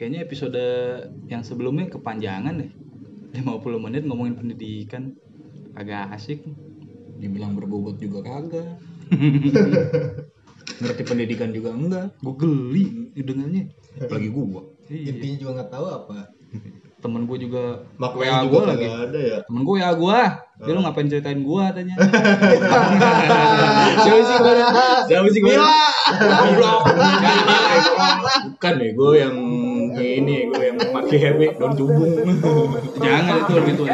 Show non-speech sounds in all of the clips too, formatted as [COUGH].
kayaknya episode yang sebelumnya kepanjangan deh 50 menit ngomongin pendidikan agak asik Dibilang berbobot juga kagak. [LAUGHS] Ngerti pendidikan juga enggak. gue geli dengannya Apalagi gua. iya. Intinya juga nggak tahu apa. temen gue juga Maknanya WA gue lagi ada ya. temen gue ya gue dia lu ngapain ceritain gue tanya siapa [LAUGHS] sih gue siapa sih gue Goblok. Bukan deh, gue yang ya ini gue yang pakai HP daun cubung. Jangan itu lebih tua.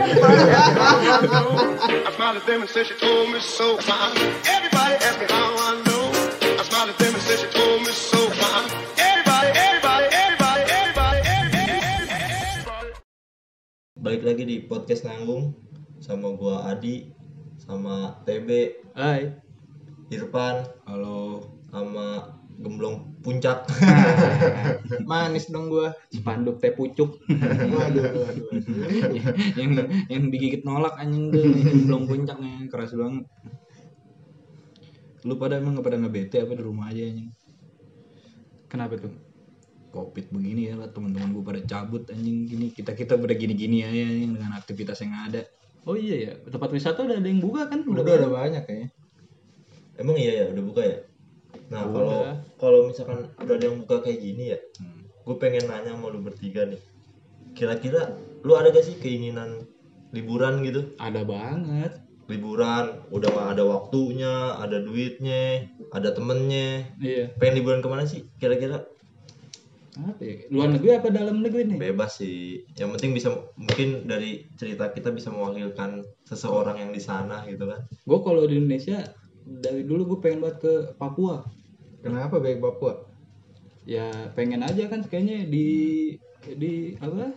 Balik lagi di podcast nanggung sama gua Adi sama TB Hai. Irfan halo. sama Gemblong Puncak. [LAUGHS] Manis dong gua. spanduk teh pucuk [LAUGHS] Waduh, waduh, waduh. yang yang digigit nolak anjing tuh, belum puncaknya keras banget. Lu pada emang gak pada ngebete apa di rumah aja anjing? kenapa tuh Covid begini ya lah teman-teman gue pada cabut anjing gini kita kita pada gini-gini aja anjing dengan aktivitas yang ada. oh iya ya tempat wisata udah ada yang buka kan Udah udah banyak kayaknya. Emang iya ya udah buka ya? Nah, kalau kalau misalkan udah ada yang buka kayak gini ya, Hmm. gue pengen nanya sama lu bertiga nih. Kira-kira lu ada gak sih keinginan liburan gitu? ada banget Liburan, udah ada waktunya, ada duitnya, ada temennya. iya Pengen liburan ke mana sih? Kira-kira apa ya luar negeri apa dalam negeri nih bebas sih. Yang penting bisa mungkin dari cerita kita bisa mewakilkan seseorang yang di sana gitu kan. gue kalau di Indonesia dari dulu gue pengen banget ke Papua Kenapa baik Papua? ya pengen aja kan kayaknya di di apa?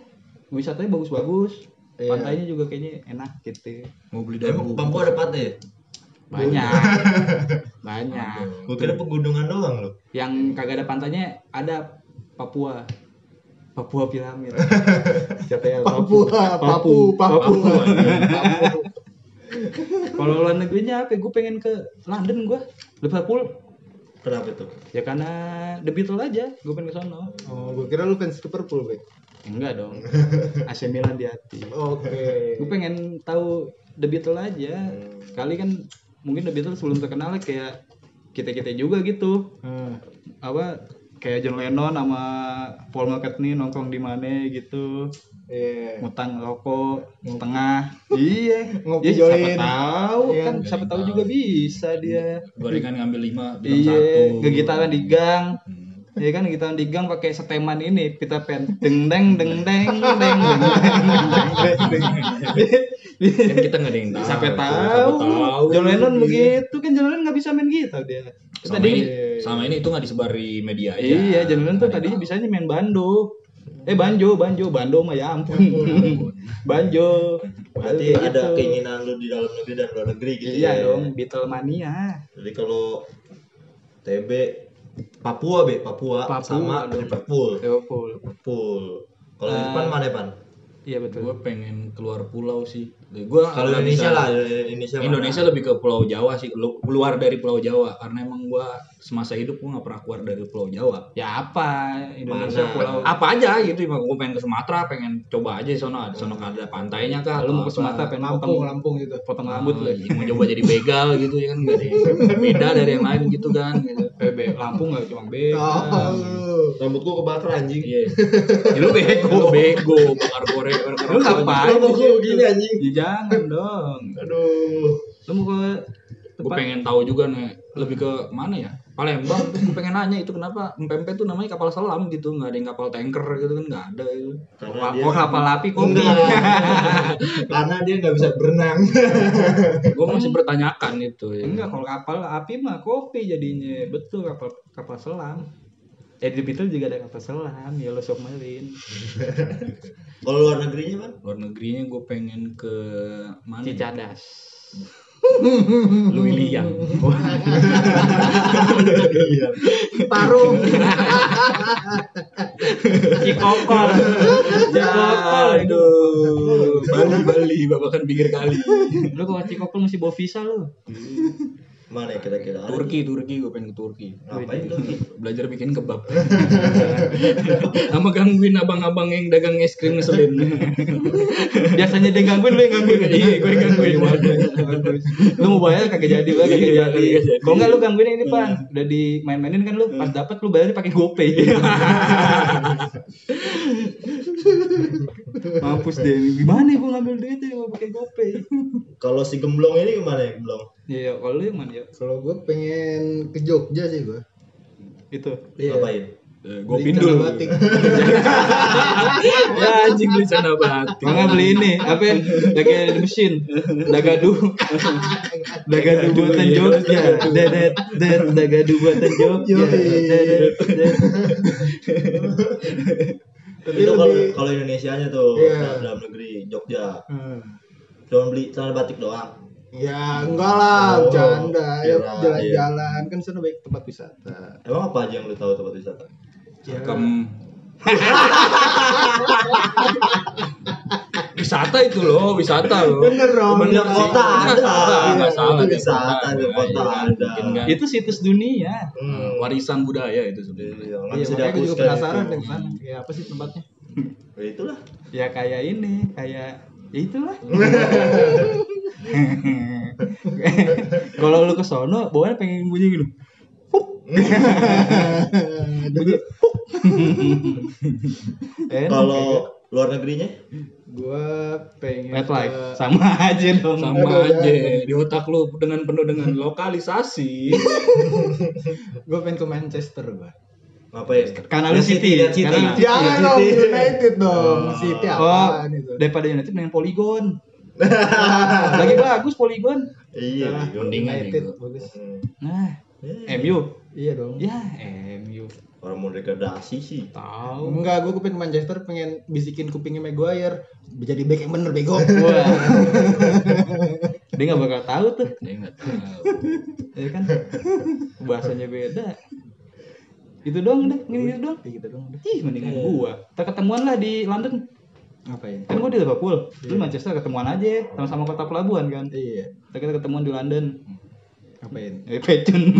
Wisatanya bagus-bagus. Iya. pantainya juga kayaknya enak gitu. Mau beli Emang daun Papua ada pantai ya? banyak. [LAUGHS] Banyak. Gue kira pegunungan doang loh. yang kagak ada pantainya ada Papua. Papua piramid. [LAUGHS] Siapa ya? Papua, Papu, Papu. Papu. kalau luar negerinya apa? Gue pengen ke London gue Liverpool Kenapa tuh? ya karena The Beatles aja gue pengen ke sana Oh, gua kira lu fans Liverpool, Bek. enggak dong [LAUGHS] AC Milan di hati Oke. gue pengen tahu The Beatles aja kali kan mungkin The Beatles belum terkenal kayak kita kita juga gitu Hmm. apa kayak John Lennon sama Paul McCartney nongkrong di mana gitu Iya. ngutang rokok setengah iya Ngopi Ya, siapa join. tahu Iya. kan siapa tahu juga bisa dia Gorengan ngambil lima, bilang satu. iya gegitaran di gang Hmm. Iya kan kita di gang pakai seteman ini Peter Pan deng deng deng deng deng deng deng deng Kan kita nggak ada yang tahu. Sampai Siapa tahu. tahu. John Lennon begitu kan John Lennon nggak bisa main gitar dia. Sama Tadi ini, sama ini itu nggak disebar di media aja. iya John Lennon tuh tadinya bisanya main bando. Eh banjo, banjo, bando mah ya ampun. banjo. Berarti Gitu. ada keinginan lu di dalam negeri dan luar negeri gitu Iya ya. dong, Beatlemania. Jadi kalau TB Papua be Papua, Papua sama dong. Liverpool. Liverpool. Liverpool. Kalau Ah. Irfan mana Pan? Iya betul. Gue pengen keluar pulau sih. Gue Kalau Indonesia lah, Indonesia. mana? Indonesia lebih ke Pulau Jawa sih, lu keluar dari Pulau Jawa karena emang gua semasa hidup gua nggak pernah keluar dari Pulau Jawa. Ya apa? Indonesia Mana? pulau. Apa aja gitu, emang gua pengen ke Sumatera, pengen coba aja di sono, di sono kan ada pantainya kah? Lu mau ke Sumatera pengen Lampung, potong, Lampung gitu. potong rambut Ah, lu. iya, mau coba jadi begal gitu ya kan ada yang [LAUGHS] beda dari yang lain gitu kan gitu. Eh, Lampung nggak cuma beda. Oh, lu. Rambut gua kebakar anjing. Iya. Ya, lu bego, lu bego, bakar bakar Lu ngapain? Rambut gua begini anjing. Jangan dong. Aduh. Lu mau ke Gue tempat pengen tahu juga nih, lebih ke mana ya? Palembang, [LAUGHS] terus gue pengen nanya itu kenapa Empempe tuh namanya kapal selam gitu, nggak ada yang kapal tanker gitu kan nggak ada. Karena dia kok kapal api kopi. [LAUGHS] karena dia nggak bisa berenang. [LAUGHS] Gue masih bertanyakan itu. Ya. Enggak, kalau kapal api mah kopi jadinya. Betul kapal kapal selam. Eh di Beatles juga ada selam, Yellow Submarine. Kalau luar negerinya kan? Luar negerinya gue pengen ke mana? ya? Cicadas. [LAUGHS] Louis Liang. [LAUGHS] Parung. [LAUGHS] Cikokol. Cikokol. Aduh, Bali Bali babakan pinggir kali. Lu kalau Cikokol mesti bawa visa lu. Mana ya kira-kira? Ada Turki, Turki, gue pengen ke Turki. Ngapain tuh? [LAUGHS] Belajar bikin kebab. [LAUGHS] Sama gangguin abang-abang yang dagang es krim ngeselin. [LAUGHS] Biasanya dia gangguin lu yang gangguin. Iya, gue gangguin. lu mau bayar kagak jadi lah kagak Iya, jadi. kagak jadi. Kalau enggak lu gangguin ini pan, udah dimain-mainin kan lu pas dapat lu bayarnya pakai GoPay. Mampus deh, gimana ya gua ngambil duitnya mau pakai GoPay. Kalau si gemblong ini gimana ya gemblong? Iya, kalau lu yang mana ya? Kalau gue pengen ke Jogja sih gue. Itu. Ngapain? Gue Beli pindul. batik. [LAUGHS] ya anjing beli sana batik. Mangga beli ini, apa ya? Daga di mesin, dagadu, [LAUGHS] dagadu buatan iya. Jogja, dedet, dedet, dagadu buatan Jogja, dedet, dedet. Tapi itu kalau lebih kalau Indonesianya tuh Iya. dalam negeri Jogja Hmm. cuma beli celana batik doang Ya enggak lah, Oh, bercanda. Ya kirain. jalan-jalan kan sana baik tempat wisata. emang apa aja yang lu tahu tempat wisata Ya, Kem wisata itu loh, wisata loh. Bener dong. Bener, kota ada. salah, nggak salah. Itu wisata, Kota di kota iya. ada. Itu situs dunia. Nah, warisan budaya itu sebenarnya. Iya, Iya, makanya gue juga penasaran sana. Kayak apa sih tempatnya? Ya itulah Ya kayak ini, kayak ya itulah. [LAUGHS] Kalau lu ke sono, bawahnya pengen bunyi gitu. [LAUGHS] Bunyi. Enak kalau luar negerinya gue pengen Red light, ke- sama aja dong. Sama Aduh, aja ya. di otak lu dengan penuh dengan lokalisasi. [LAUGHS] gue pengen ke Manchester gue. ngapain Karena lu City, lihat City. karena- Jangan Lihat dong City. United dong. Oh. City Oh, apaan itu? daripada United main Polygon. [LAUGHS] Lagi bagus Polygon. iya Nah, United bagus. Nah, Ya, MU. Iya dong. Ya, MU. orang mau degradasi sih Tahu. Enggak, gue pengen Manchester pengen bisikin kupingnya Maguire jadi back yang bener bego. Wah. Dia nggak bakal tahu tuh, Dia nggak tahu. ya kan? Bahasanya beda. Itu doang deh, gini gitu doang. Kayak gitu dong. udah. Ih, mendingan gua. Kita ketemuan lah di London. Ngapain? Kan gua di Liverpool. Lu Manchester ketemuan aja, sama-sama kota pelabuhan kan. Iya. Kita kita ketemuan di London. Ngapain? Eh, pecun. [LAUGHS]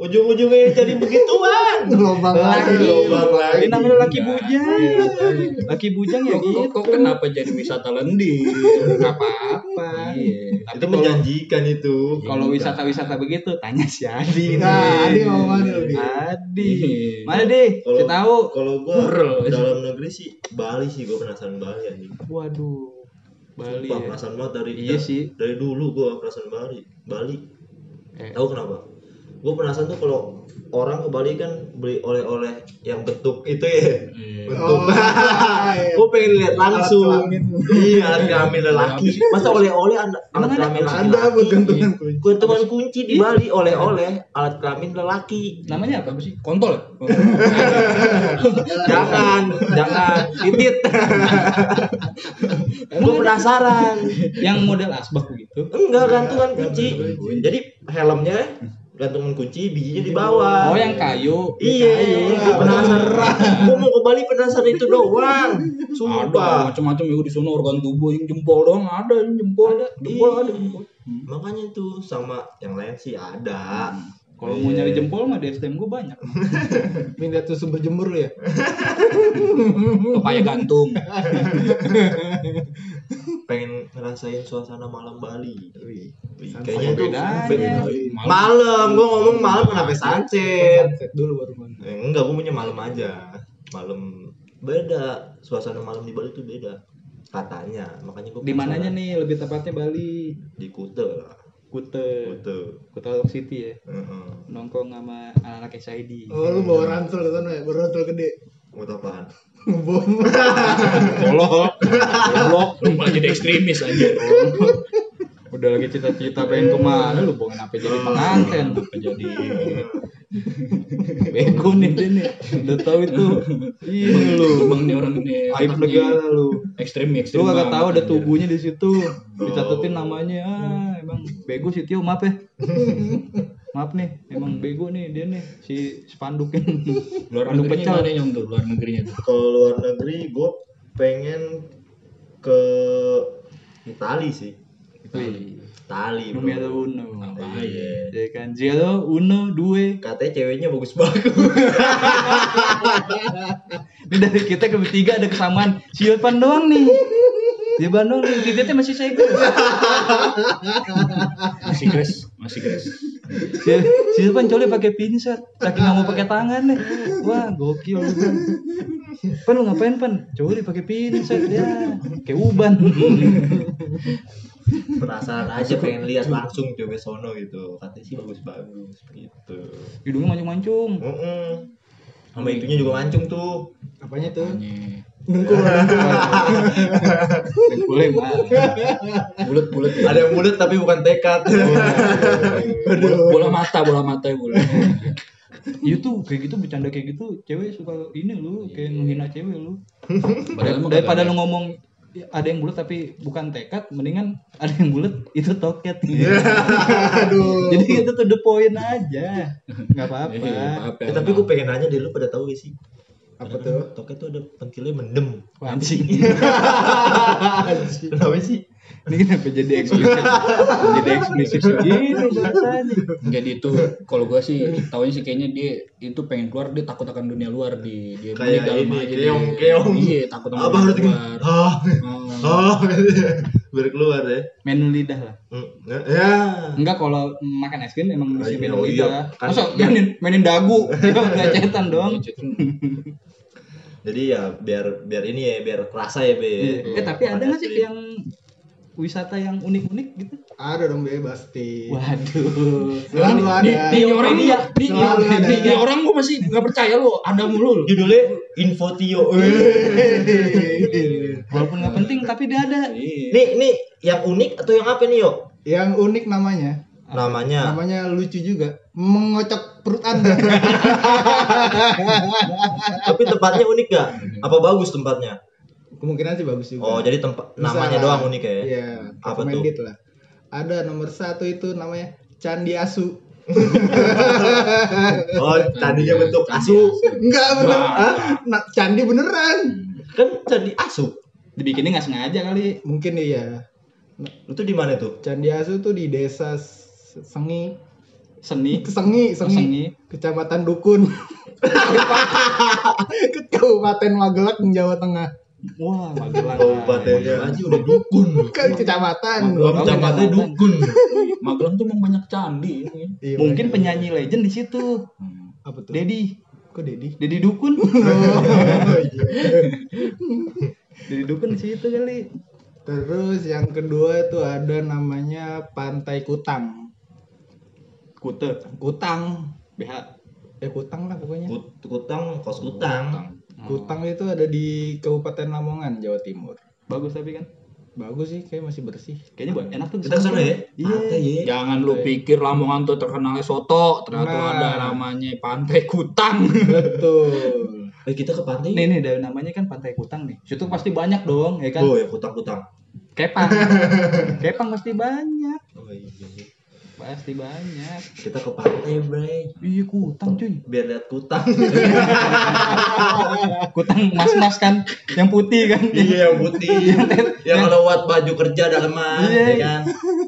ujung-ujungnya jadi begituan Lobang Lagi. lagi. Lobang lagi. Ini namanya laki bujang. Laki bujang ya gitu. kok kenapa jadi wisata lendir? Nggak apa-apa. Iya. Tapi itu kalau menjanjikan itu kalau wisata-wisata begitu tanya si Adi. Nah. Adi mau mana? Adi. Iya. Mana deh? Kalau- Si tahu. kalau gua dalam negeri sih Bali sih gua penasaran Bali anjing Waduh. Bali. Sumpah, ya. penasaran banget dari Iya sih. dari dulu gua penasaran Bali Bali Eh, tahu kenapa gua penasaran tuh kalau orang ke Bali kan beli oleh-oleh yang bentuk itu ya Iya. bentuk Oh, iya. gua pengen lihat langsung Alat kelamin. iya alat kelamin lelaki masa oleh-oleh ada alat ada? kelamin Ada laki-laki buat gantungan kunci. gantungan kunci di Bali oleh-oleh alat kelamin lelaki namanya apa sih? Kontol. [LAUGHS] jangan jangan titit [LAUGHS] gue penasaran Yang model asbak begitu. enggak gantungan kunci jadi helmnya gantungan kunci bijinya di bawah. Oh, yang kayu. iya gue penasaran. gue mau ke Bali penasaran itu doang. Ada sumpah macam-macam ya di sana organ tubuh yang jempol doang. Ada yang jempol ada. Jempol Iya. ada. Jempol. makanya tuh sama yang lain sih ada Kalau mau nyari jempol mah di STM gue banyak. [LAUGHS] Pindah tuh sumber jemur lu ya. [LAUGHS] Pepaya gantung. [LAUGHS] pengen ngerasain suasana malam Bali Wih, kayaknya tuh Bedanya. be- malam gue ngomong malam kenapa sunset Sunset dulu baru mana. Eh, enggak, gue punya malam aja. Malam beda. Suasana malam di Bali tuh beda. Katanya, makanya gue Di mananya nih lebih tepatnya Bali? Di Kute lah. Kute. Kute. Kute Lock City ya. Heeh. Nongkrong sama anak-anak SID. Oh lu bawa ransel ke sana ya, bawa ransel gede. Mau tau apaan? [LAUGHS] Bom. Tolong. Goblok. Lu malah jadi ekstremis aja. [LAUGHS] Udah lagi cita-cita pengen ke mana lu bohongin apa jadi pengantin. Apa jadi [LAUGHS] Bego nih dia nih. Udah tahu itu. Iya lu. Emang nih orang ini Aib negara lu. ekstrim ekstrim. Lu kagak banget, tahu ada tubuhnya di situ. Dicatetin namanya. Ah, emang bego sih Tio, maaf ya. [LAUGHS] Maaf nih, emang bego nih dia nih si spanduk Luar Spanduk negerinya pecel. mana yang tuh luar negerinya tuh? Kalau luar negeri, gue pengen ke Itali sih. Wih, Tali, bro. Uno. Iya. Ya kan, zero, uno, due. Katanya ceweknya bagus-bagus. [LAUGHS] Ini dari kita ke bertiga ada kesamaan. Si Irfan doang nih. Irfan doang nih. Titiknya masih segel. Masih crash, masih crash. Si, si Irfan colnya pakai pinset. Saking nggak mau pakai tangan nih. Wah, gokil lu, Pan. Pan lu ngapain, Pan? Coli pakai pinset ya. Kayak uban. Penasaran aja pengen lihat langsung coba sono gitu. Katanya sih bagus-bagus gitu. Hidungnya mancung-mancung. Heeh. Sama itunya juga mancung tuh. Apanya tuh? Hanya Dengkul, dengkul. Boleh, mah. bulat-bulat ya. Ada yang mulut tapi bukan tekad. bola, bola mata, bola mata ya bola. Iya tuh kayak gitu bercanda kayak gitu cewek suka ini lu kayak menghina cewek lu. Padahal Daripada lu ngomong "Ya, ada yang bulat tapi bukan tekad, mendingan ada yang bulat itu toket. Aduh. Jadi itu tuh the point aja. Enggak apa-apa. Iya. Eh, tapi gue pengen nanya deh lu pada tahu gak sih? Apa tuh? Toket tuh ada pentilnya mendem. Wah, Anjing. [LAUGHS] Kenapa sih? Ini kenapa jadi eksplisit? jadi eksplisit segini bahasanya. Enggak dia itu kalau gua sih taunya sih kayaknya dia itu pengen keluar dia takut akan dunia luar di dia Kayak di dalam ini, aja keong, dia. keong. Iya, takut sama Apa harus luar. Ah, Oh. ah, [LAUGHS] biar keluar ya. Menu lidah lah. Hmm, Ya. Enggak kalau makan es krim emang mesti Ah, iya, menu oh iya. lidah. Kan- Masa mainin, mainin dagu? [LAUGHS] Itu ngecetan dong. Jadi ya biar biar ini ya biar kerasa ya be. Eh tapi ada nggak sih yang wisata yang unik-unik gitu? Ada dong bebas pasti. Waduh. Selalu ada. Di, di orang Ini ya, di, selalu di, ada. di, di orang gua masih nggak percaya lu, ada mulu lu. Judulnya Infotio. [LAUGHS] Walaupun nggak penting tapi dia ada. nih nih yang unik atau yang apa nih yo? Yang unik namanya. Namanya. Namanya lucu juga. Mengocok perut Anda. [LAUGHS] Tapi tempatnya unik gak? Apa bagus tempatnya? Kemungkinan sih bagus juga. Oh jadi tempat namanya lah. doang unik ya? Iya, Apa recommended lah. Ada nomor satu itu namanya Candi Asu. [LAUGHS] Oh tadinya bentuk Candi asu. Enggak bener. Nah, candi beneran. Kan candi asu. Dibikinnya nggak sengaja kali. Mungkin iya. Itu di mana tuh? Candi Asu tuh di desa Sengi, Seni. Sengi, Oh, Sengi, Sengi. Kecamatan Dukun. Kabupaten Magelang, Jawa Tengah. Wah, Magelang. Kabupatennya aja udah dukun. Kan kecamatan. Kecamatan dukun. Magelang tuh emang banyak candi ini. Iya, Mungkin penyanyi legend di situ. apa tuh? Dedi. Kok Dedi? Dedi Dukun. [LAUGHS] Oh, iya. Dedi Dukun di situ kali. Terus yang kedua itu ada namanya Pantai Kutang. Kute. Kutang. BH. Ya Kutang lah pokoknya. Kut- Kutang, kos kutang. Kutang itu ada di Kabupaten Lamongan, Jawa Timur. Bagus tapi kan. Bagus sih, kayak masih bersih. Kayaknya buat enak tuh. Kita ke sana ya? Iya. Ya. Jangan lu pikir Lamongan tuh terkenalnya soto, ternyata Nah. ada namanya Pantai Kutang. Betul. [LAUGHS] Eh kita ke pantai. Nih nih dari namanya kan Pantai Kutang nih. Situ pasti banyak dong, ya kan? Oh ya kutang-kutang. Kepang. [LAUGHS] Kepang pasti banyak. Oh iya. Pasti banyak. Kita ke pantai, Bray. Iya kutang cuy. Biar lihat kutang. [LAUGHS] Kutang mas-mas kan yang putih kan. iya, yang putih. [LAUGHS] yang kalau buat baju kerja daleman, Iya. ya kan.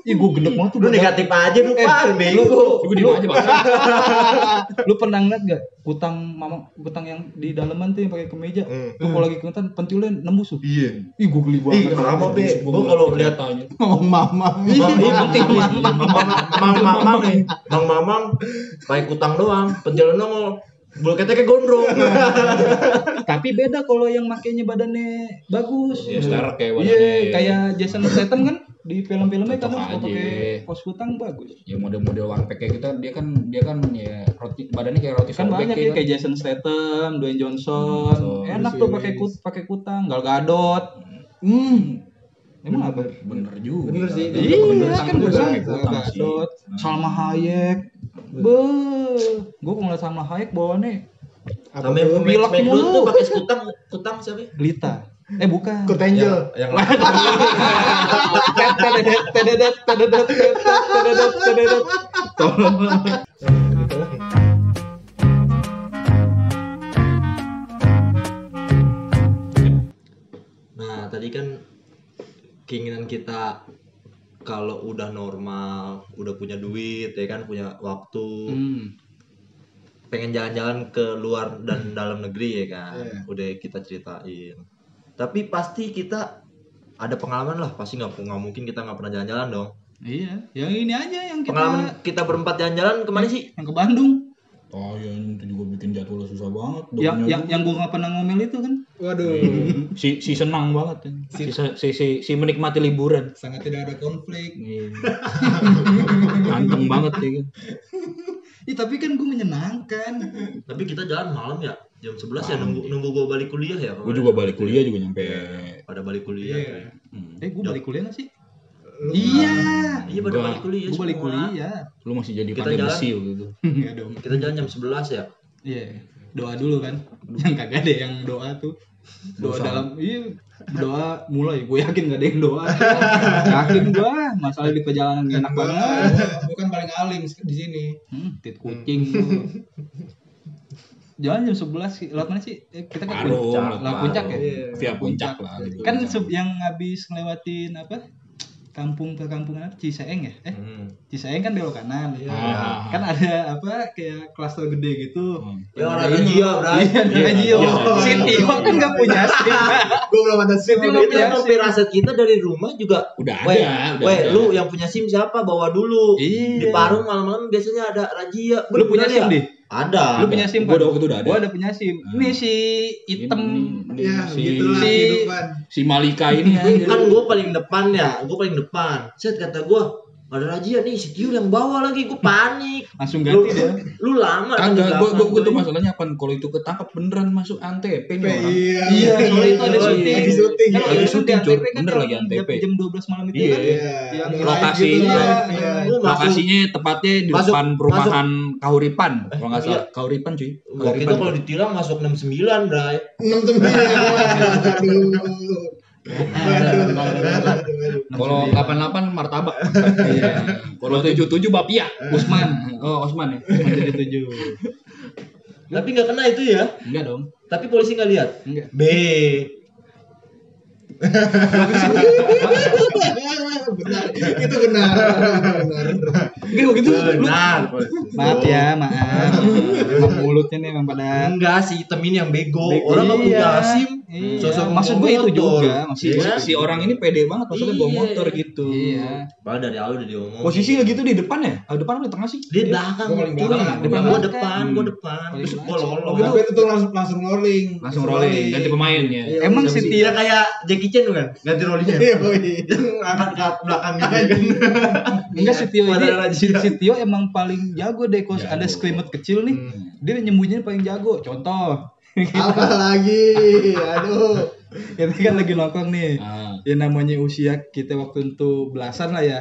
Ih gue gedek banget tuh. Lu negatif aja lu, Eh, Pan, lu- bego. Gue di aja bang. [LAUGHS] Lu pernah ngeliat gak kutang mamang kutang yang di daleman tuh yang pakai kemeja? Hmm. Tuh kalau lagi kemetan pentilnya nembus tuh. Iya. Ih gue geli Ih, banget. sama be. Gua kalau lihat tanya. Ngomong mama. Mang Iya, Mamang, Mang Mamang nih, Mang Mamang, pakai kutang doang, penjalan nongol, bulu keteknya gondrong. [LAUGHS] Tapi beda kalau yang makainya badannya bagus. Ya, sekarang kayak Iya, kayak Jason Statham kan di film-filmnya kan pakai pos kutang bagus. Ya model-model one pack kayak kita dia kan dia kan ya roti badannya kayak roti Kan banyak ya kayak Jason Statham, Dwayne Johnson. Enak tuh pakai kut pakai kutang, Gal Gadot. Hmm. Emang apa? bener juga. Bener sih. Iya, Bener kan gue sama Gal kutang sih. Gadot, Hmm. Salma Hayek. Be, gue kalau Salma Hayek bawaannya Sama yang? Pilek mulu. tuh pakai kutang, kutang siapa? Lita. Eh bukan. Kurt Angel. Yang Tededet, tededet, tededet, tededet, tededet. Nah, tadi kan keinginan kita kalau udah normal, udah punya duit ya kan, punya waktu, Hmm. pengen jalan-jalan ke luar dan dalam negeri ya kan. Iya. Udah kita ceritain. Tapi pasti kita ada pengalaman lah, pasti nggak nggak mungkin kita nggak pernah jalan-jalan dong. Iya, yang ini aja yang kita Pengalaman kita berempat jalan-jalan ke mana sih? yang ke Bandung. Oh ya itu juga bikin jadwal susah banget. Udah Yang yang yang gua nggak pernah ngomel itu kan. Waduh, si, si senang banget ya. si, si, si, si menikmati liburan sangat tidak ada konflik. Iya. ganteng banget ya kan. Ih, tapi kan gua menyenangkan. Tapi kita jalan malam ya, jam 11 ya nunggu nunggu gue balik kuliah ya. gue juga balik kuliah juga nyampe pada balik kuliah. Iya. tuh. Hmm. Eh, gua balik kuliah nggak sih? Lu Iya. Iya pada Enggak. balik kuliah. Gua balik semua. kuliah. lu masih jadi Kita pandai jalan. besi waktu itu [LAUGHS] Iya dong. Kita jalan jam 11 ya. Iya. Doa dulu kan. Yang kagak ada yang doa tuh. Doa dalam iya doa mulai gue yakin gak ada yang doa yakin gua masalah di perjalanan gak enak banget Bukan paling alim di sini. hmm, tit kucing lu. jalan jam 11 sih lewat mana sih Eh, kita ke puncak lewat puncak ya Iya. via puncak lah gitu. kan se- yang habis ngelewatin apa kampung perkampungan apa Ciseeng ya eh Hmm. Ciseeng kan belok kanan Iya. Ah. kan ada apa kayak klaster gede gitu Hmm. Ya ini. Jio, Bray. Iya, dia Jio. Iya. Si Tio kan gak punya SIM. Gue belum ada SIM. Itu nggak SIM. firasat kita dari rumah juga udah Weh, ada udah weh, ada. lu yang punya SIM siapa? Bawa dulu. Iya. Di Parung malam-malam biasanya ada razia. Lu punya SIM, ya? Ada. Lu punya SIM, Gua Pak? udah waktu itu udah ada. Gua udah punya SIM. Ini si hitam. Ini- ini Ya, si, begitulah si- si Malika ini ya Kan gue paling depan ya, gue paling depan. Set kata gue, ada razia nih, si Tio yang bawa lagi, gue panik. Langsung Lu, ganti lu lama kan di Kagak, gua, gua, gua belakang tuh gue. masalahnya apa? Kalau itu ketangkap beneran masuk antep nih orang. Iya. Iya, soalnya itu ada Oh, syuting. Lagi syuting. Kan ya. Lagi ada syuting, kan Bener jam- lagi ATP. Jam 12 malam itu Iya. kan. Iya. Lokasi gitu iya. Iya. Lu Lokasinya tepatnya di Masuk- depan perumahan Kahuripan, kalau nggak salah. iya. Kahuripan cuy. waktu itu kalau ditilang masuk 69, Bray. Enam sembilan. [LAUGHS] Kalau 88 martabak. Iya. Kalau 77 bapia. Usman. Oh, Usman ya. Usman jadi tujuh. Tapi nggak kena itu ya. Enggak dong. Tapi polisi nggak lihat. Enggak. B. [LAUGHS] benar. Itu benar. Benar. Enggak begitu. Lu Benar. Maaf ya, maaf. Mulutnya nih emang pada Enggak si hitam ini yang bego. Bego. Orang nggak punya Iya. SIM. Iya. Sosok Maksud gue itu juga, Si, maksud gue. si orang ini pede banget maksudnya bawa Iya. motor gitu. Iya. Padahal dari awal udah diomong. Posisinya gitu di depan ya? Ah, depan apa di tengah sih? Di belakang. Cuy. belakang. Depan belakang. depan, gua depan. Paling Terus belakang. lolos. Tapi itu tuh langsung langsung rolling. Langsung rolling, ganti pemain ya. Iya, Emang bisa si bisa. Tio Dia kayak Jackie Chan kan, ganti rollingnya. Iya, woi. Angkat ke belakang gitu ya kan. Enggak si Tio ini si, Tio emang paling jago deh Jago. ada skrimut kecil nih. Hmm. Dia nyembunyinya paling jago. Contoh. Apa [LAUGHS] lagi? Aduh. Kita kan lagi nongkrong nih. Ah, Ya namanya usia kita waktu itu belasan lah ya.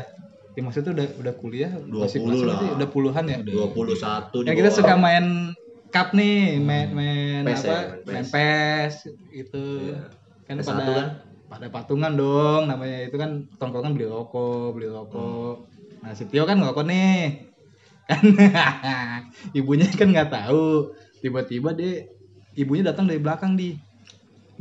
Ya maksudnya udah udah kuliah, 20 masih belasan lah. udah puluhan ya. 21 di Ya kita suka main cup nih, main main PES apa? ya, main main PES. PES gitu. Iya. Kan PES pada kan? Pada patungan dong namanya itu kan tongkrongan beli rokok, beli rokok. Hmm. Nah, si Tio kan ngerokok nih. Kan [LAUGHS] ibunya kan nggak tahu. Tiba-tiba dia ibunya datang dari belakang di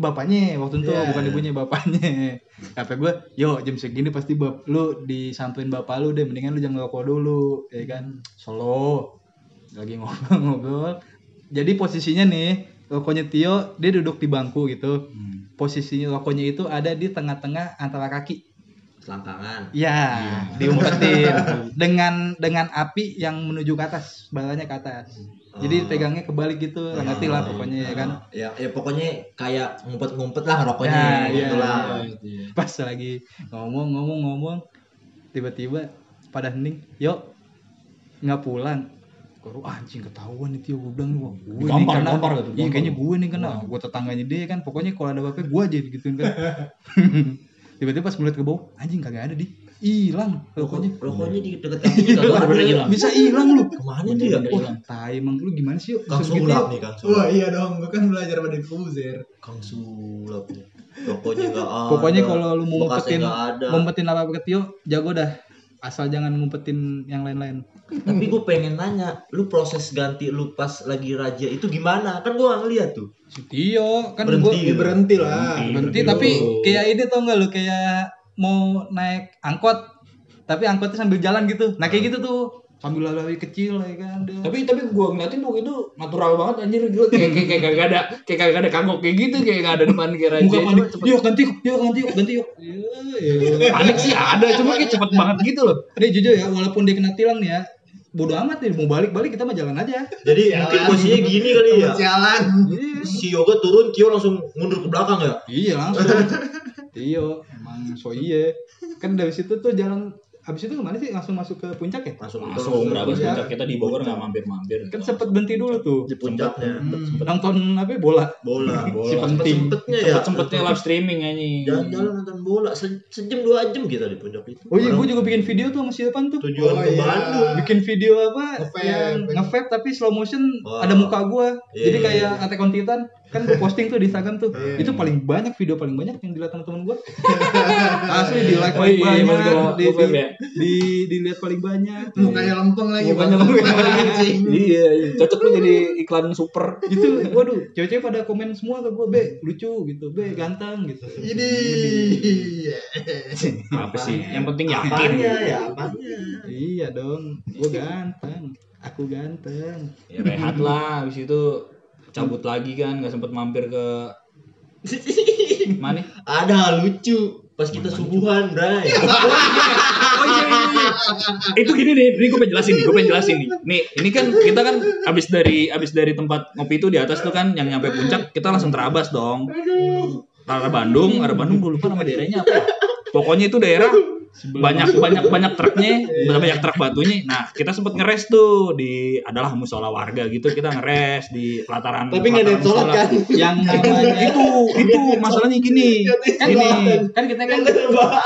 bapaknya waktu itu Iya. bukan ibunya bapaknya kata gue yo jam segini pasti bap lu disamperin bapak lu deh mendingan lu jangan ngerokok dulu ya kan solo lagi ngobrol-ngobrol jadi posisinya nih rokoknya Tio dia duduk di bangku gitu. Hmm. posisinya rokoknya itu ada di tengah-tengah antara kaki. Selangkangan. ya diumpetin [LAUGHS] dengan dengan api yang menuju ke atas balanya ke atas. Jadi Oh. pegangnya kebalik gitu nggak ngerti lah pokoknya ya kan? Ya, ya pokoknya kayak ngumpet-ngumpet lah rokoknya Ya, gitu lah. pas lagi ngomong ngomong ngomong tiba-tiba pada hening yuk nggak pulang Koro anjing ketahuan nih Tio gue bilang wah gue nih Gampar, kena gampar gitu, iya kayaknya gue nih kena gue tetangganya dia kan pokoknya kalau ada apa-apa gue aja gituin kan [LAUGHS] tiba-tiba pas ngeliat ke bawah anjing kagak ada di hilang rokoknya [LAUGHS] Rokoknya di deket. Bener-bener hilang. bisa hilang lu Ke mana dia? wah tai emang lu gimana sih yuk Kang Sulap nih Kang Wah Sulap. iya dong, gue kan belajar pada Fuzer. Kang Sulap. Rokoknya enggak ada. pokoknya kalau lu mau ngumpetin ngumpetin apa apa ke Tio jago dah asal jangan ngumpetin yang lain-lain Tapi gue pengen nanya, lu proses ganti lu pas lagi raja itu gimana? Kan gue gak ngeliat tuh. Tio kan Berhenti. gua Ya berhenti lah. berhenti tapi kayak ini tau gak lu kayak mau naik angkot tapi angkotnya sambil jalan gitu nah kayak gitu tuh sambil lari kecil ya kan dia. Tapi tapi gua ngeliatin waktu itu natural banget anjir gila kayak kayak kayak kagak ada kayak kagak ada kagok kayak gitu kayak gak ada depan kayak raja. muka panik Cepet- yuk ganti yuk yuk ganti yuk ganti yuk Iya, iya. Panik sih ada cuma kayak cepet banget gitu loh. Dia jujur ya, walaupun dia kena tilang ya, bodo amat nih, mau balik-balik kita mah jalan aja. Jadi mungkin posisinya gini kali ya. Jalan. Si Yoga turun, Kyo langsung mundur ke belakang ya. Iya langsung. iya, emang so iya. Kan dari situ tuh jalan habis itu ke mana sih? Langsung masuk ke puncak ya? Langsung Langsung berapa puncak kita di Bogor nggak mampir-mampir. Kan sempet berhenti dulu tuh. di puncaknya. Hmm, nonton apa ya, bola. Bola. [LAUGHS] Bola. Si penting. Sempet-sempetnya ya. Sempet-sempetnya live streaming anjing. Jalan-jalan nonton bola Se- sejam dua jam kita di puncak itu. Oh iya, gue juga bikin video tuh sama si Depan tuh. tujuan Oh, ke iya. Bandung. Bikin video apa Nge-vape. yang nge tapi slow motion ada muka gua. Iya, Jadi iya, kayak iya. Attack on Titan kan gue posting tuh di Instagram tuh. Iya. Itu paling banyak video paling banyak yang dilihat teman-teman gua. [LAUGHS] Asli di like Oh paling iya, banyak, gua- di, di, ya. di dilihat paling banyak. Mukanya lempeng lagi. Mukanya lempeng. [LAUGHS] Iya, iya. cocok lu jadi iklan super. itu waduh cewek-cewek pada komen semua ke gue be lucu gitu be ganteng gitu Ini. Apa sih? Yang penting yakin. Apanya ya? Apanya? iya dong gue ganteng aku ganteng Ya rehat lah, habis itu cabut lagi kan, nggak sempet mampir ke [LAUGHS] mana? Ada lucu pas kita subuhan, Bray. [LAUGHS] Oh iya, iya, iya. Itu gini nih, ini gue pengen jelasin nih, gue pengen jelasin nih. Nih, ini kan kita kan abis dari abis dari tempat ngopi itu di atas tuh kan yang nyampe puncak, kita langsung terabas dong. Arah Bandung, arah Bandung gue lupa nama daerahnya apa ya. Pokoknya itu daerah banyak banyak banyak truknya, [LAUGHS] banyak truk batunya. Nah, kita sempet ngeres tuh di adalah musola warga gitu, kita ngeres di pelataran. Tapi nggak ada sholat kan? yang [LAUGHS] namanya Itu itu masalahnya gini. kan Gini. kan kita kan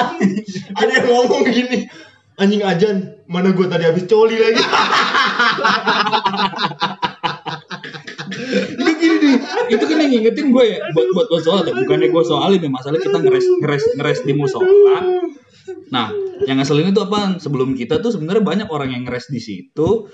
[LAUGHS] Ada yang ngomong gini. Anjing ajan, mana gua tadi habis coli lagi. itu gini nih itu kan yang ngingetin gue ya buat buat buat soal ya bukannya gue soalin nih masalah kita ngeres ngeres ngeres di musola nah yang ngeselin itu apa sebelum kita tuh sebenarnya banyak orang yang ngeres di situ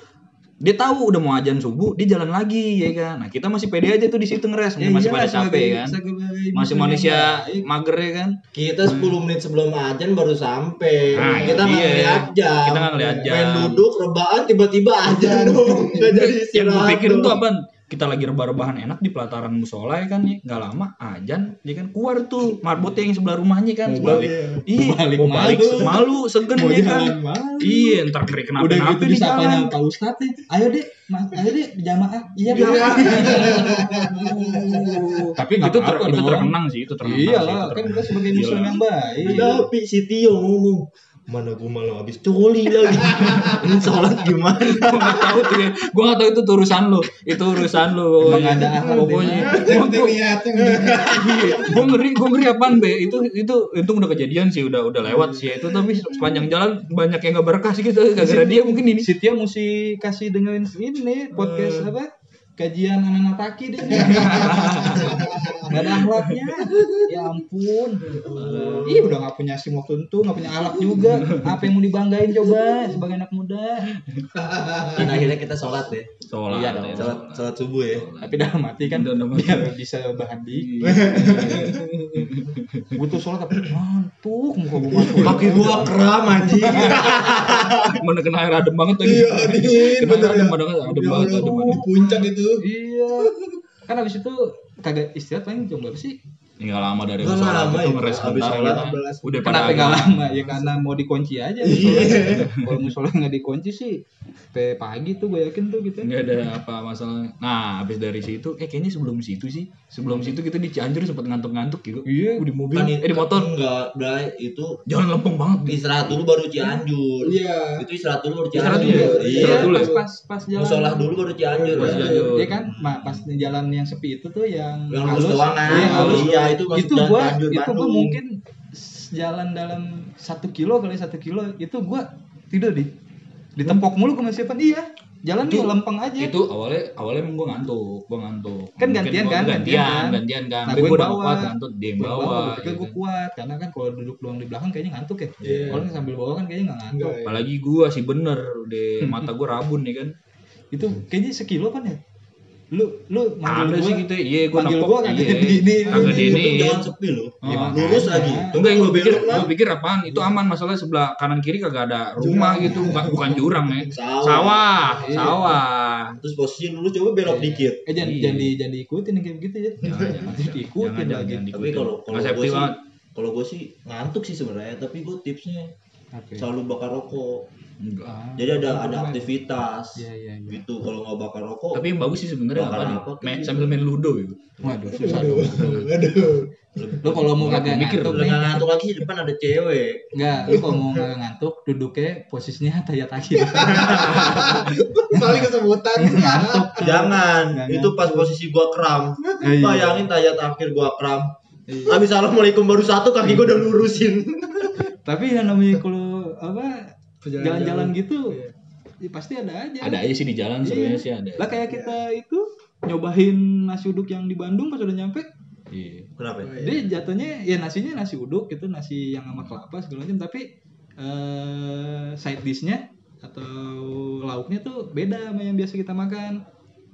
dia tahu udah mau ajan subuh dia jalan lagi ya kan nah kita masih pede aja tuh di situ ngeres Ya masih iyalah, pada capek kan sebagai masih manusia baik. mager ya kan Kita 10 menit sebelum ajan baru sampai. Nah, kita nggak dia. ngeliat jam. Kita nggak ngeliat jam. Main duduk rebahan tiba-tiba ajan dong. Nggak jadi yang gue istirahat. pikirin tuh apa kita lagi rebah-rebahan enak di pelataran musola ya kan ya nggak lama ajan dia kan keluar tuh marbotnya yang sebelah rumahnya kan sebelah balik. iya Mau balik mau balik malu. malu segen ya kan. Iya ntar keri kenapa udah gitu di jalan. Pak Ustadz nih ayo deh ayo deh jamaah. Iya Iya. Pak. [LAUGHS] Aduh. tapi itu ter, itu terkenang sih itu terkenang iya sih, lah kan kita sebagai muslim yang baik. Tapi si Tio ngomong, mana gua malah habis? Coli lagi. [LAUGHS] Ini sholat gimana? gue nggak tahu tuh ya. Gue nggak tahu itu urusan lu. Itu urusan lu. Emang ada pokoknya gue ngeri gue ngeri apaan be? Itu itu untung udah kejadian sih udah udah lewat sih itu tapi sepanjang jalan banyak yang gak berkah sih gitu. Gara-gara dia mungkin ini. Si Tia mesti kasih dengerin ini podcast apa kajian anak taki dia [LAUGHS] nggak ada akhlaknya ya ampun iya udah nggak punya sim waktu itu nggak punya alat juga apa yang mau dibanggain coba sebagai anak muda Dan akhirnya kita sholat deh. sholat Iya dong. ya. Sholat, sholat subuh ya. tapi dalam hati kan biar bisa bahan di butuh sholat tapi ngantuk muka gue ngantuk Kaki gua kram anjing. mana kena air adem banget lagi Iya, dingin kena bener air adem ya. banget adem Ya banget di puncak itu. Iya. Kan abis itu kagak istirahat paling jam berapa sih nggak lama dari Nggak sholat lama itu itu, ngeres habis sebentar sholat, gitu. 12. udah pada Kenapa nggak lama? Ya karena mau dikunci aja. musolanya. Kalau musola nggak dikunci sih, sampai pagi tuh gue yakin tuh gitu. nggak ada apa masalah nah habis dari situ eh kayaknya sebelum situ sih sebelum situ kita di Cianjur sempat ngantuk-ngantuk gitu Iya, di mobil Kan eh di motor Enggak, Bray, itu jalan lempeng banget istirahat dulu baru Cianjur. Iya. Itu istirahat dulu baru Istirahat Cianjur. dulu ya? Iya. Istirahat dulu ya? pas pas pas jalan. Musola dulu baru Cianjur. Pas Cianjur. Iya kan, pas di jalan yang sepi itu tuh yang Yang lurus doang, ah. Iya, halus. Iya, itu masuk itu Cianjur, itu gua mungkin jalan dalam satu kilo kali satu kilo. Itu gua tidur di ditempok mulu sama siapa? Iya jalan Itu- tuh lempeng aja. itu awalnya awalnya emang gue ngantuk gue ngantuk. Kan Mungkin gantian kan, gantian gantian kan. gantian kan. Nah, tapi gua gue bawa. kuat ngantuk dia yang Gua bawa gitu. gue kuat. Karena kan kalau duduk doang di belakang kayaknya ngantuk ya. Iya. kalau sambil bawa kan kayaknya nggak ngantuk. Apalagi gue sih bener deh [LAUGHS] mata gue rabun ya kan. Itu kayaknya sekilo kan ya Lu lu manggil Ada gua. sih gitu. Iya, gua manggil gua kagak Iya. di ini. Kagak di ini. Jangan sepi lo. Oh. Lurus lagi. Enggak, gue pikir, gue pikir apaan? Itu aman masalah sebelah kanan kiri kagak ada rumah gitu, bukan bukan jurang ya. Sawah. Sawah, Iya. Terus posisi lurus coba belok dikit. Eh jangan Iya. jangan jangan diikutin kayak begitu ya. Jangan, [LAUGHS] diikutin lagi. Tapi kalau kalau gue sih, kalau gue sih ngantuk sih sebenarnya. Tapi gue tipsnya Oke. selalu bakar rokok. Enggak. Ah, Jadi ada ada aktivitas. Iya iya iya. Gitu. Kalau nggak bakar rokok, Tapi yang bagus sih sebenarnya apa nih? apa? Main, sambil main ludo gitu. Waduh susah dong. Aduh. Lu kalau mau kagak mikir, ngantuk nggak ngantuk lagi di depan ada cewek. Enggak, lu kalau mau kagak ngantuk duduknya posisinya [LAUGHS] tayat akhir. [LAUGHS] Paling kesebutan. ngantuk. Jangan. Nggak Itu pas posisi gua kram. Iya. Bayangin tayat akhir gua kram. Iya. Habis assalamualaikum baru satu kaki gua udah lurusin. [LAUGHS] Tapi yang namanya kalau apa Jalan-jalan. gitu Iya. ya pasti ada aja. Ada aja sih di jalan sebenarnya sih ada. Lah kayak kita itu nyobain nasi uduk yang di Bandung pas udah nyampe, Iya. Kenapa? Iya. dia jatuhnya ya nasinya nasi uduk itu nasi yang sama kelapa segala macam tapi eh side dishnya atau lauknya tuh beda sama yang biasa kita makan.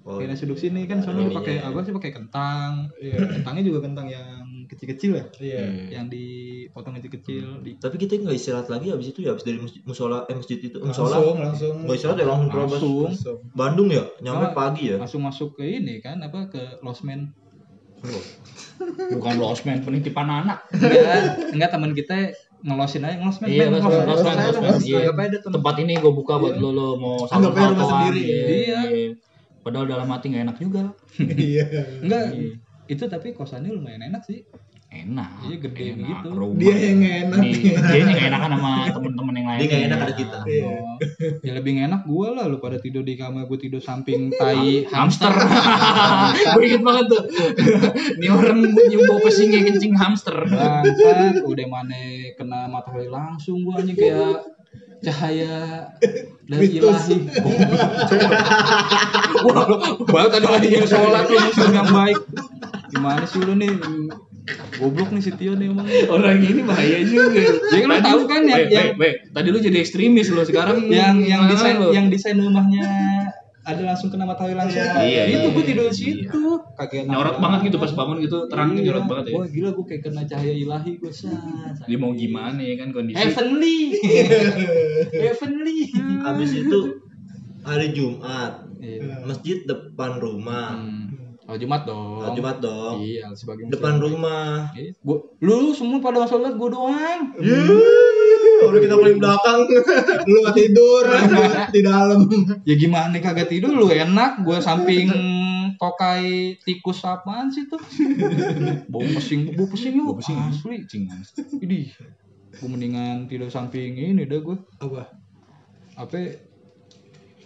Oh, Kayak nasi uduk sini kan Ada soalnya pakai ya. apa sih pakai kentang. Iya. Kentangnya juga kentang yang kecil-kecil ya, Iya. yang dipotong kecil-kecil di Tapi kita nggak istirahat lagi habis itu ya habis dari musola eh masjid itu musola. Langsung langsung. Nggak istirahat ya langsung terobos. langsung Langsung. Bandung ya, nyampe Ah. pagi ya. langsung masuk ke ini kan apa ke losmen Bukan losmen, penitipan anak. enggak enggak teman kita ngelosin aja ngelosmen Iya, ngelos- losmen, ngelos. Iya. Temen. Tempat ini gue buka buat Iya. lo lo mau aja rumah sendiri. Iya. Iya. Padahal dalam hati nggak enak juga. Iya. enggak Iya. Itu tapi kosannya lumayan enak sih Enak. Iya, gede enak, begitu. rumah. Dia yang enak. Dia, dia yang nggak enakan sama temen-temen yang lain. Dia nggak enak ada kita. Iya. Oh, ya lebih enak gua lah lu pada tidur di kamar gue tidur samping tai hamster. [LAUGHS] gue inget banget tuh. Ini orang nyium bau pesingnya kencing hamster. bangsat udah mana kena matahari langsung gua anjing kayak cahaya dari ilahi wah baru tadi lagi yang sholat lu yang baik gimana sih lu nih goblok nih si Tio nih emang Orang ini bahaya juga. [LAUGHS] Ya kan lu tahu kan yang- Weh, yang- weh, weh, tadi lu jadi ekstremis lo sekarang [LAUGHS] yang yang desain yang desain rumahnya ada langsung kena matahari langsung Iya, itu iya, gue tidur iya. di situ kagak nyorot banget gitu pas bangun gitu terangnya Iya. nyorot banget ya. wah gila gue kayak kena cahaya ilahi gue Dia mau gimana ya kan kondisi. heavenly [LAUGHS] heavenly Habis itu hari Jumat, Iya. masjid depan rumah. Hmm. Oh Jumat dong. Oh, Jumat dong. Iya sebagai Depan rumah. Iya. Gua, lu semua pada sholat gue doang. Yeay, Udah kita paling belakang. [LAUGHS] Lu nggak tidur [LAUGHS] di dalam. Ya gimana kagak tidur lu enak gue samping tokai tikus apaan sih tuh? [LAUGHS] bau pesing, bau pesing yuk. Bau pesing. Asli. Cing. Idih. Gue mendingan tidur samping ini dah gue. Apa? Apa?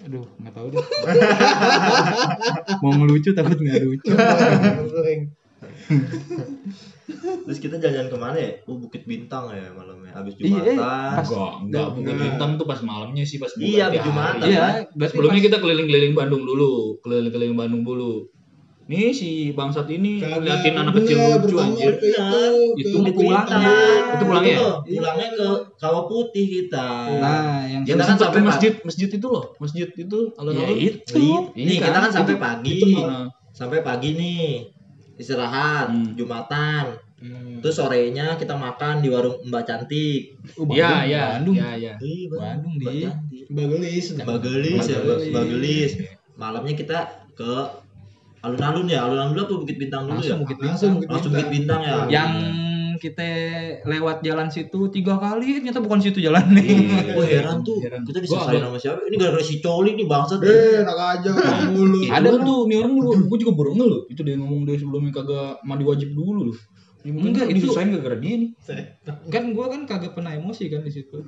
Aduh, nggak tahu deh. [LAUGHS] Mau ngelucu takut nggak lucu. Terus kita jalan ke mana ya? Oh, Bukit Bintang ya malamnya. Habis Iya, eh, Jumatan. pas- Enggak, enggak bukan bintang tuh pas malamnya sih pas Iya, habis Jumatan. Iya, berarti Sebelumnya pas- kita keliling-keliling Bandung dulu, keliling-keliling Bandung dulu. Nih si bangsat ini ngeliatin anak kecil lucu anjir. Itu Bukit pulangnya. Bintang. Itu pulangnya? Itu, pulangnya ke Kawah Putih kita. Nah, yang Kita kan sampai masjid, masjid itu loh, masjid itu ya alun-alun. itu. Nih, Iya kita kan? kan sampai Itu- pagi. itu? Sampai pagi nih. Istirahat, Hmm. Jumatan. Terus sorenya kita makan di warung Mbak Cantik. Oh, Bandung, Iya, iya, Bandung. iya, iya. Bandung, Mbak Di. Cantik. Bagelis. Bagelis ya, Bagelis. Bagelis. Malamnya kita ke alun-alun ya, alun-alun dulu apa Bukit Bintang dulu ya? Langsung Bukit Langsung Bintang. Bukit Langsung Bukit Bintang ya. Yang kita lewat jalan situ tiga kali ternyata bukan situ jalan [LAUGHS] nih. Gue heran tuh, Heran. kita Gua diselesain sama siapa? Ini gara-gara si Coli nih bangsat. Eh, enak aja [LAUGHS] mulu. Ada tuh, nih orang juga, gue juga baru ngeh loh. Itu dia ngomong dia sebelumnya kagak mandi wajib dulu loh. Ya, mungkin Enggak, itu- disusahin gara-gara dia nih. [LAUGHS] kan gua kan kagak pernah emosi kan di situ.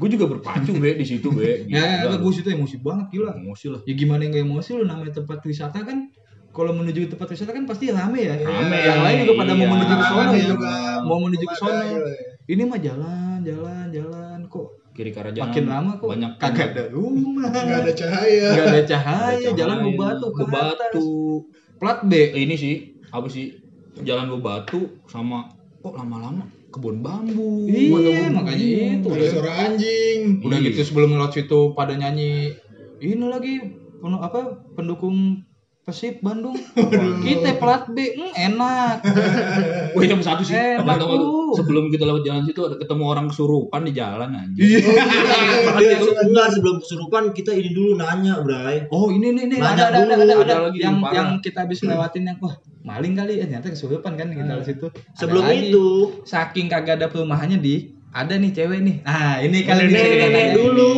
Gue juga berpacu be di situ be. Ya, Gila, gue situ emosi banget gila. emosi lah. Ya gimana nggak emosi lu namanya tempat wisata kan kalau menuju tempat wisata kan pasti rame ya. Rame, Yang lain juga pada mau iya. menuju ke sono ya. juga. Mau menuju ke sono. Ada, Ini mah jalan, jalan, jalan kok. Kiri ke arah jalan. Makin lama kok banyak kagak ada rumah. Nggak ada cahaya. Nggak ada cahaya, jalan cahaya, bebatu ke bebatu. atas. Plat B. Ini sih apa sih jalan bebatu sama kok lama-lama kebun bambu. Iya, makanya itu. Ada suara anjing. Udah Iya. gitu sebelum ngelot situ pada nyanyi ini lagi penuh apa pendukung Persib Bandung. [LAUGHS] Kita plat B, hmm, enak. Wih [LAUGHS] jam satu sih. Enak. Sebelum kita lewat jalan situ ada ketemu orang kesurupan di jalan anjir. Dia enggak sebelum kesurupan kita ini dulu nanya, Bray. Oh ini nih nih Nanya ada ada ada ada, ada, Ada lagi yang yang kita habis lewatin yang wah maling kali ya ternyata kesurupan kan kita di situ. Sebelum itu, saking kagak ada perumahannya di ada nih cewek nih. Nah, ini kali nih nenek ceritanya. dulu.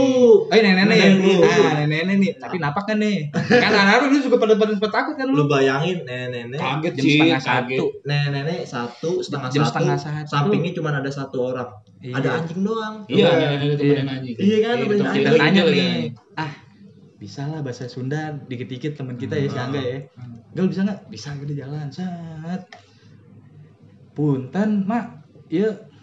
Oh, ini nenek ya. Nenek dulu. Nah, nenek nih. Tapi napak kan nih. Kan anak lu juga pada pada takut kan Lu lu. bayangin nenek-nenek Kaget Jam sih, setengah kaget. satu. nenek-nenek satu setengah Jam satu, setengah satu. sampingnya cuma ada satu orang Iya. ada anjing doang Iya, Iya. anjing. Iya kan, Iya, kita- anjing. Kita tanya lagi nih. Ah, bisa lah bahasa Sunda dikit-dikit teman kita ya si Angga ya. Gal bisa nggak? Bisa gede jalan. Sat. Punten, Mak. Iya.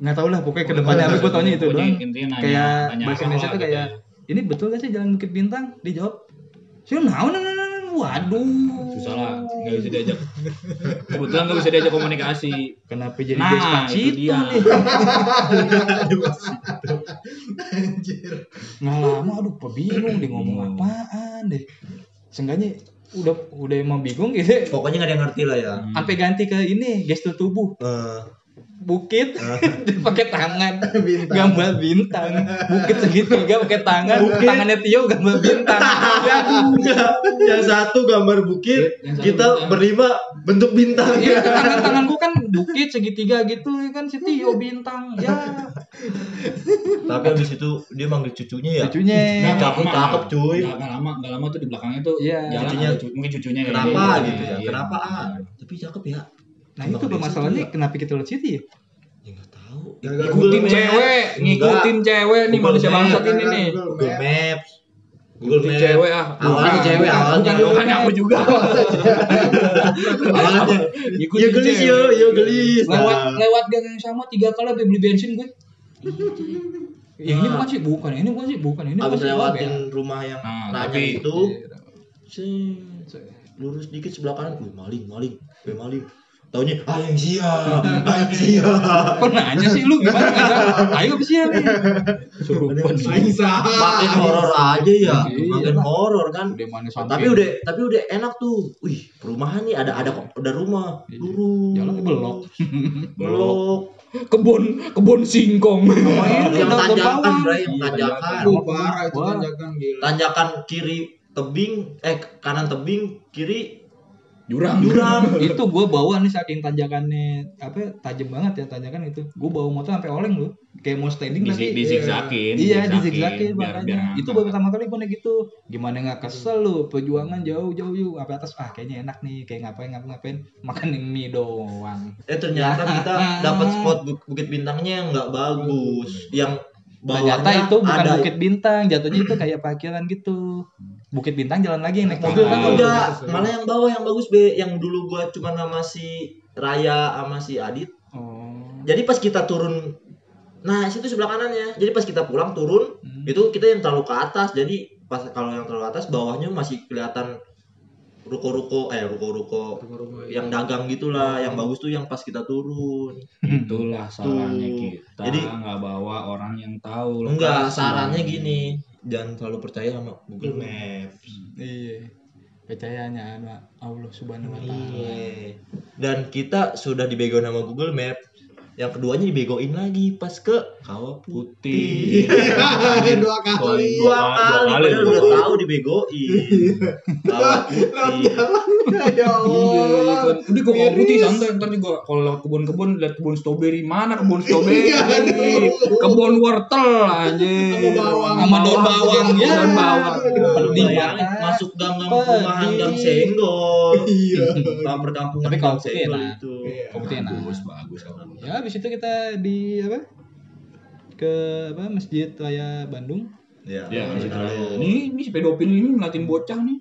Nggak tahu lah pokoknya ke depannya apa gue taunya itu Pokoknya doang. intinya nanya- kayak bahasa Indonesia tuh gitu kayak ini betul gak sih jalan Bukit Bintang? Dijawab. Sih naon naon naon waduh. Susah lah, nggak bisa diajak. Kebetulan nggak bisa diajak komunikasi. Kenapa jadi Nah, Despacito itu dia. nih? Nggak lama aduh apa bingung dia ngomong Bingung. apaan deh. Seenggaknya udah udah emang bingung gitu. pokoknya nggak ada yang ngerti lah ya Hmm. Sampai ganti ke ini gestur tubuh. Eh, Bukit. [LAUGHS] Pakai tangan. Bintang. gambar bintang. Bukit segitiga pakai tangan. Tangannya Tio gambar bintang. Aduh. yang satu gambar bukit Yang satu kita bintang. berlima bentuk bintang. Iya, tangan tangan gua kan bukit segitiga gitu ya kan? Si Tio bintang. Ya. Tapi habis itu dia manggil cucunya ya? Lucunya Nggak cakep cakep cuy. Nggak lama, nggak lama tuh di belakangnya tuh Iya. jalan Cucunya. mungkin cucunya kenapa gitu. gitu ya? Iya. kenapa? Ah tapi cakep ya nah itu permasalahannya kenapa kita lihat situ ya? Ya nggak tahu. Gara-gara Ngikutin Google cewek, Maps. ngikutin cewek nih manusia bangsat ini nih. Google Maps. Google Maps. Cewek ah. awalnya cewek awalnya. Bukan Bukan aku juga. awalnya Ngikutin ya gelis cewek. yo yo gelis. Lewat Nah. lewat gang yang sama tiga kali sampai beli bensin gue. Yang ini bukan sih bukan. Ini bukan sih bukan. Ini abis lewatin rumah yang Nah, itu Iya. sih lurus dikit sebelah kanan. Wih maling maling. Wih maling taunya ah yang sia [LAUGHS] ah yang sia Kok nanya sih lu gimana kagak? Ayo ke sini. Surupan sih. Aisyah. makin horor aja ya Iya. makin horor kan tapi udah tapi udah enak tuh wih perumahan nih ada ada kok ada rumah Iya. lurus Jalan ke belok. belok Kebun, kebun singkong. yang Udah tanjakan berbawang. bray yang Iya, tanjakan parah itu tanjakan gila. tanjakan kiri tebing eh kanan tebing kiri Jurang. jurang [LAUGHS] itu gue bawa nih saking tanjakannya apa tajam banget ya tanjakan itu. Gue bawa motor sampai oleng lu kayak mau standing Di, tapi di zigzakin. iya di zigzakin biar, makanya. itu baru pertama kali gue gitu. Gimana nggak kesel lu perjuangan jauh jauh yuk. Apa atas ah kayaknya enak nih kayak ngapain ngapain ngapain. Makan mie doang. Eh ternyata kita [LAUGHS] dapat spot bu- bukit bintangnya yang nggak bagus. yang ternyata bawahnya itu bukan ada bukit bintang jatuhnya itu kayak parkiran gitu. Bukit bintang jalan lagi yang naik mobil kan. Enggak malah yang bawah yang bagus be? Yang dulu gua cuma sama si Raya sama si Adit. Oh. Jadi pas kita turun nah situ sebelah kanannya. Jadi pas kita pulang turun Hmm. itu kita yang terlalu ke atas. Jadi pas kalau yang terlalu atas bawahnya masih kelihatan ruko-ruko eh ruko-ruko yang dagang gitulah yang bagus tuh yang pas kita turun Itulah salahnya Tuh. kita. Jadi- nggak bawa orang yang tahu. enggak sarannya gini jangan terlalu percaya sama Google Maps iya percayanya sama Allah subhanahu wa taala Iya. Dan kita sudah dibego nama Google Map. Yang keduanya dibegoin lagi pas ke Kawah Putih. Putih. Dua kali. Dua Dua kali, kali padahal udah tahu dibegoin. [LAUGHS] Kawah Putih. Ya Iya, Allah. Udah kok mau putih santai ntar juga kalau lewat kebun-kebun lihat kebun stroberi mana kebun stroberi Iya, kebun wortel anjing Sama bawang. Sama daun bawang, ya. daun bawang masuk gang-gang perumahan gang senggol. Iya. Perkampungan Tapi kalau gang putih enak. itu. Iya. Kau putih enak. bagus bagus ya habis itu kita di apa? Ke apa masjid raya Bandung. Ya, ya lalu. lalu ini ini si pedofil ini ngeliatin bocah nih.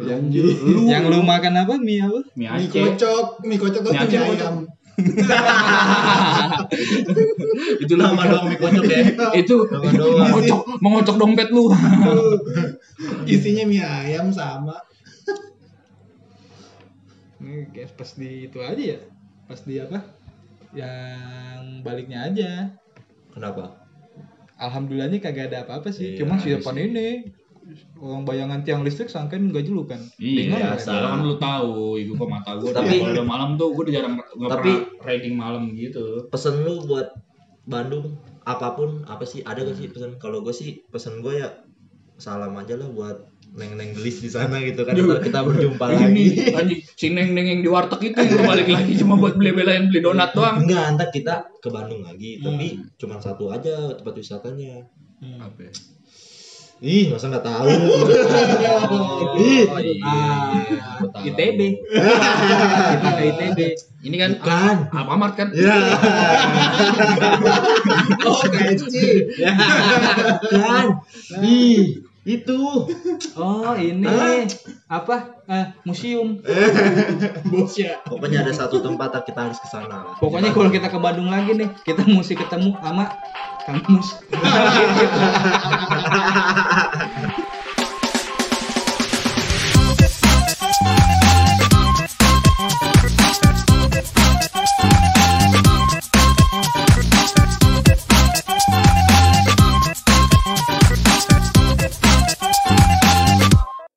Yang lu yang lu makan apa? Mie apa? Mie Mie kocok, mie kocok tuh Mie mie ayam. [LAUGHS] itu doang mie kocok ya. itu mengocok mengocok dompet lu. [LAUGHS] Isinya mie ayam sama. ini guys pas di itu aja ya. Pas di apa yang baliknya aja Kenapa? alhamdulillahnya kagak ada apa-apa sih Iya, cuman si habis depan ini orang bayangan tiang listrik sangkain nggak julukan. Iya, Bingung, biasa. kan lu tahu, itu kok mata gue. Tapi- kalau udah malam tuh gue udah jarang nggak Tapi- pernah riding malam gitu. pesen lu buat Bandung apa pun apa sih ada gak sih pesan kalau gue sih pesen gue ya salam aja lah buat neng neng gelis di sana gitu kan Juga. Ntar kita berjumpa Ini lagi anjing si neng neng yang di warteg itu yang balik lagi cuma buat beli belain beli donat doang. enggak ntar kita ke Bandung lagi tapi cuma satu aja tempat wisatanya Apa? ya? ih masa nggak tahu [LAUGHS] Oh, iya. Ah. ITB. Kita ke ITB. Ini kan Bukan. Alfamart kan? ya [LAUGHS] Oh, KFC. kan ih itu Oh ini apa? Eh, museum. [LAUGHS] Bos ya. pokoknya ada satu tempat kita harus ke sana lah. Pokoknya kalau kita ke Bandung lagi nih, kita mesti ketemu sama Kang Mus. [LAUGHS]